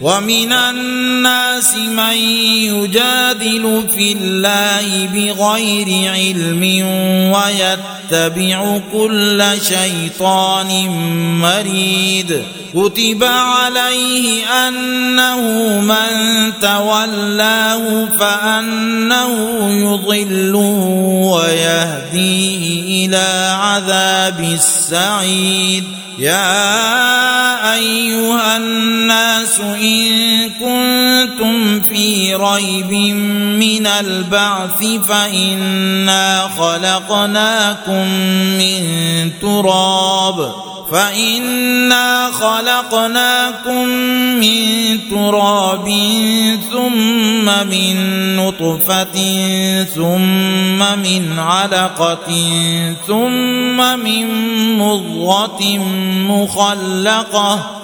ومن الناس من يجادل في الله بغير علم ويتبع كل شيطان مريد. كتب عليه أنه من تولاه فأنه يضله ويهديه إلى عذاب السعيد يا أيها الناس إن كنتم في ريب من البعث فإنا خلقناكم من تراب فإنا خلقناكم من تراب ثم من نطفة ثم من علقة ثم من مضغة مخلقة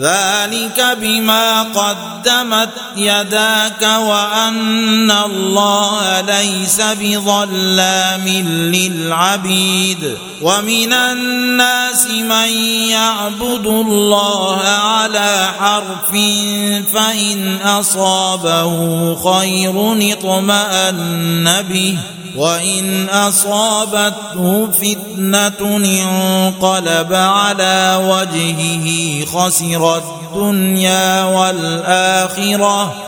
ذلك بما قدمت يداك وأن الله ليس بظلام للعبيد ومن الناس من يعبد الله على حرف فإن أصابه خير اطمأن به وان اصابته فتنه انقلب على وجهه خسر الدنيا والاخره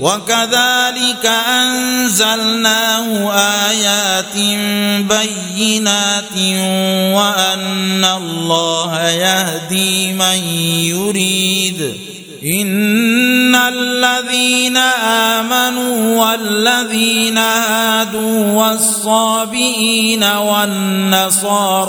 وكذلك أنزلناه آيات بينات وأن الله يهدي من يريد الذين آمنوا والذين هادوا والصابئين والنصارى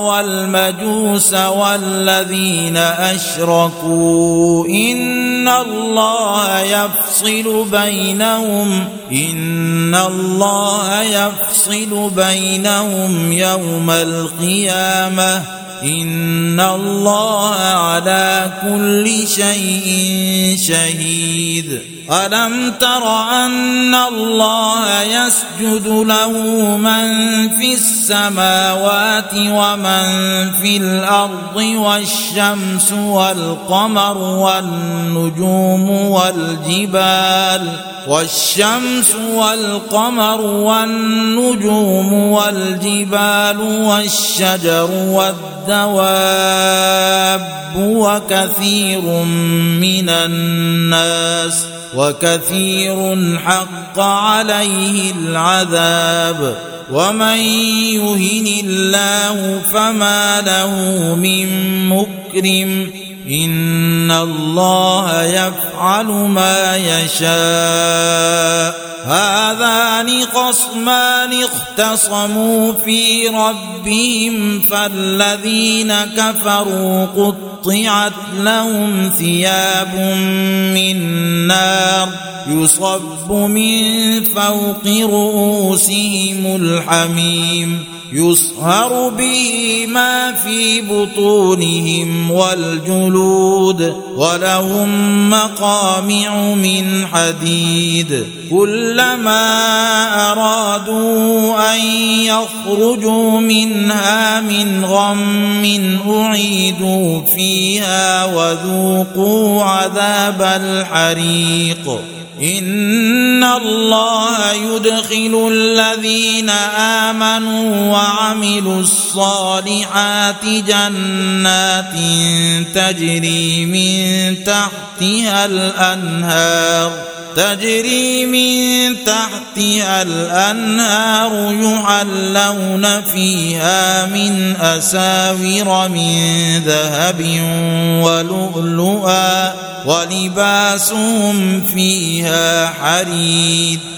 والمجوس والذين أشركوا إن الله يفصل بينهم إن الله يفصل بينهم يوم القيامة إن الله على كل شيء شهيد ألم تر أن الله يسجد له من في السماوات ومن في الأرض والشمس والقمر والنجوم والجبال والشمس والقمر والنجوم والجبال والشجر والدواب وكثير من الناس وكثير حق عليه العذاب ومن يهن الله فما له من مكرم إن الله يفعل ما يشاء هذان خصمان اختصموا في ربهم فالذين كفروا قطعت لهم ثياب من نار يصب من فوق رؤوسهم الحميم يصهر به ما في بطونهم والجلود ولهم مقامع من حديد كلما أرادوا أن يخرجوا منها من غم أعيدوا فيها وذوقوا عذاب الحريق. إن الله يدخل الذين آمنوا وعملوا الصالحات جنات تجري من تحتها الأنهار. تجري من تحتها الأنهار يحلون فيها من أساور من ذهب ولؤلؤا ولباسهم فيها حريد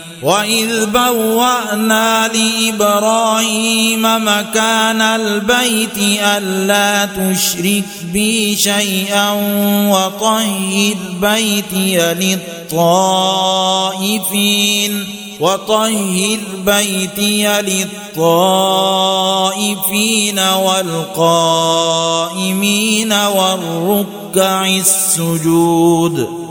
واذ بوانا لابراهيم مكان البيت الا تشرك بي شيئا وطهر بيتي للطائفين وطهر بيتي للطائفين والقائمين والركع السجود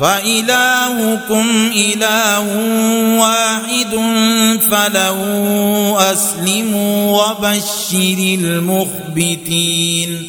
فإلهكم إله واحد فله أسلموا وبشر المخبتين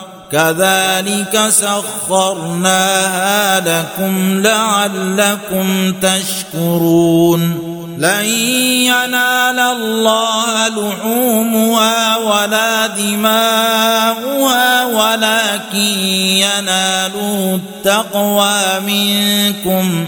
كذلك سخرناها لكم لعلكم تشكرون. لن ينال الله لحومها ولا دماؤها ولكن يناله التقوى منكم.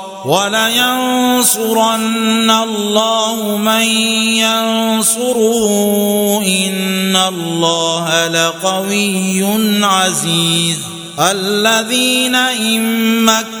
ولينصرن الله من ينصره إن الله لقوي عزيز. الذين إن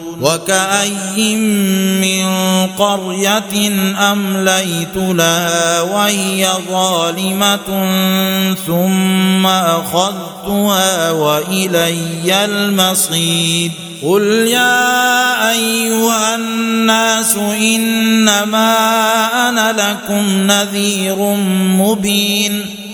وكأي من قرية أمليت لها وهي ظالمة ثم أخذتها وإلي المصير. قل يا أيها الناس إنما أنا لكم نذير مبين.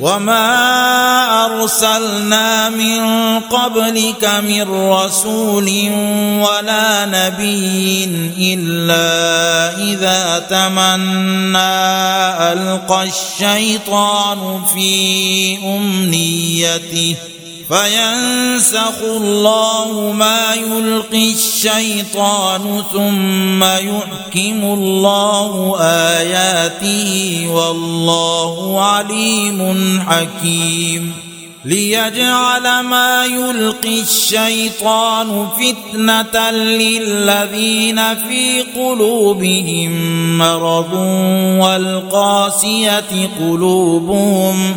وما ارسلنا من قبلك من رسول ولا نبي الا اذا تمنى القى الشيطان في امنيته فينسخ الله ما يلقي الشيطان ثم يحكم الله آياته والله عليم حكيم. ليجعل ما يلقي الشيطان فتنة للذين في قلوبهم مرض والقاسية قلوبهم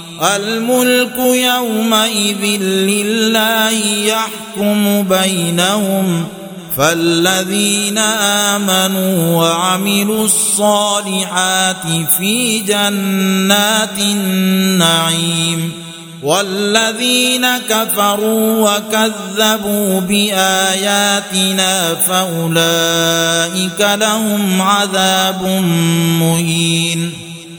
الملك يومئذ لله يحكم بينهم فالذين آمنوا وعملوا الصالحات في جنات النعيم والذين كفروا وكذبوا بآياتنا فأولئك لهم عذاب مهين.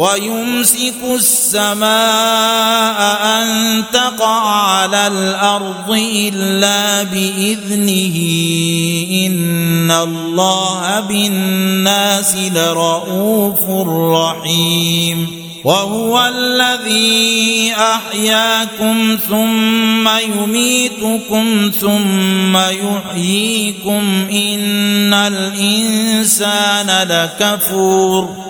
ويمسك السماء أن تقع على الأرض إلا بإذنه. إن الله بالناس لرؤوف رحيم. وهو الذي أحياكم ثم يميتكم ثم يحييكم. إن الإنسان لكفور.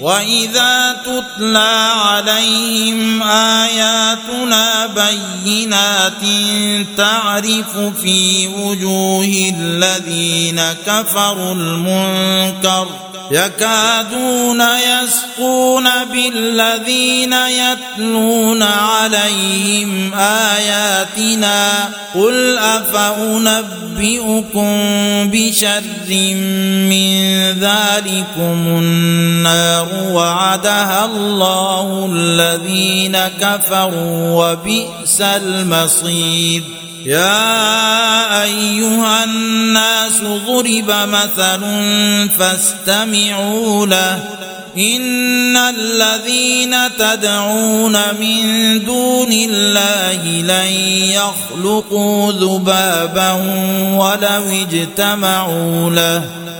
واذا تتلى عليهم اياتنا بينات تعرف في وجوه الذين كفروا المنكر يكادون يسقون بالذين يتلون عليهم آياتنا قل أفأنبئكم بشر من ذلكم النار وعدها الله الذين كفروا وبئس المصير يا أيها الناس ضرب مثل فاستمعوا له. إن الذين تدعون من دون الله لن يخلقوا ذبابا ولو اجتمعوا له.